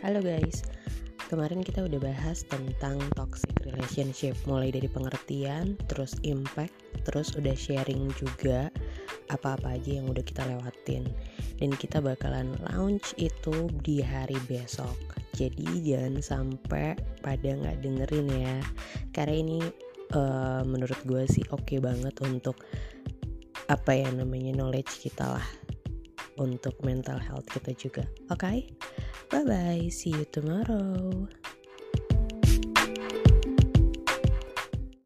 Halo guys, kemarin kita udah bahas tentang toxic relationship. Mulai dari pengertian, terus impact, terus udah sharing juga apa-apa aja yang udah kita lewatin. Dan kita bakalan launch itu di hari besok. Jadi jangan sampai pada nggak dengerin ya. Karena ini uh, menurut gue sih oke okay banget untuk apa ya namanya knowledge kita lah. Untuk mental health kita juga. Oke? okay? Bye bye, see you tomorrow.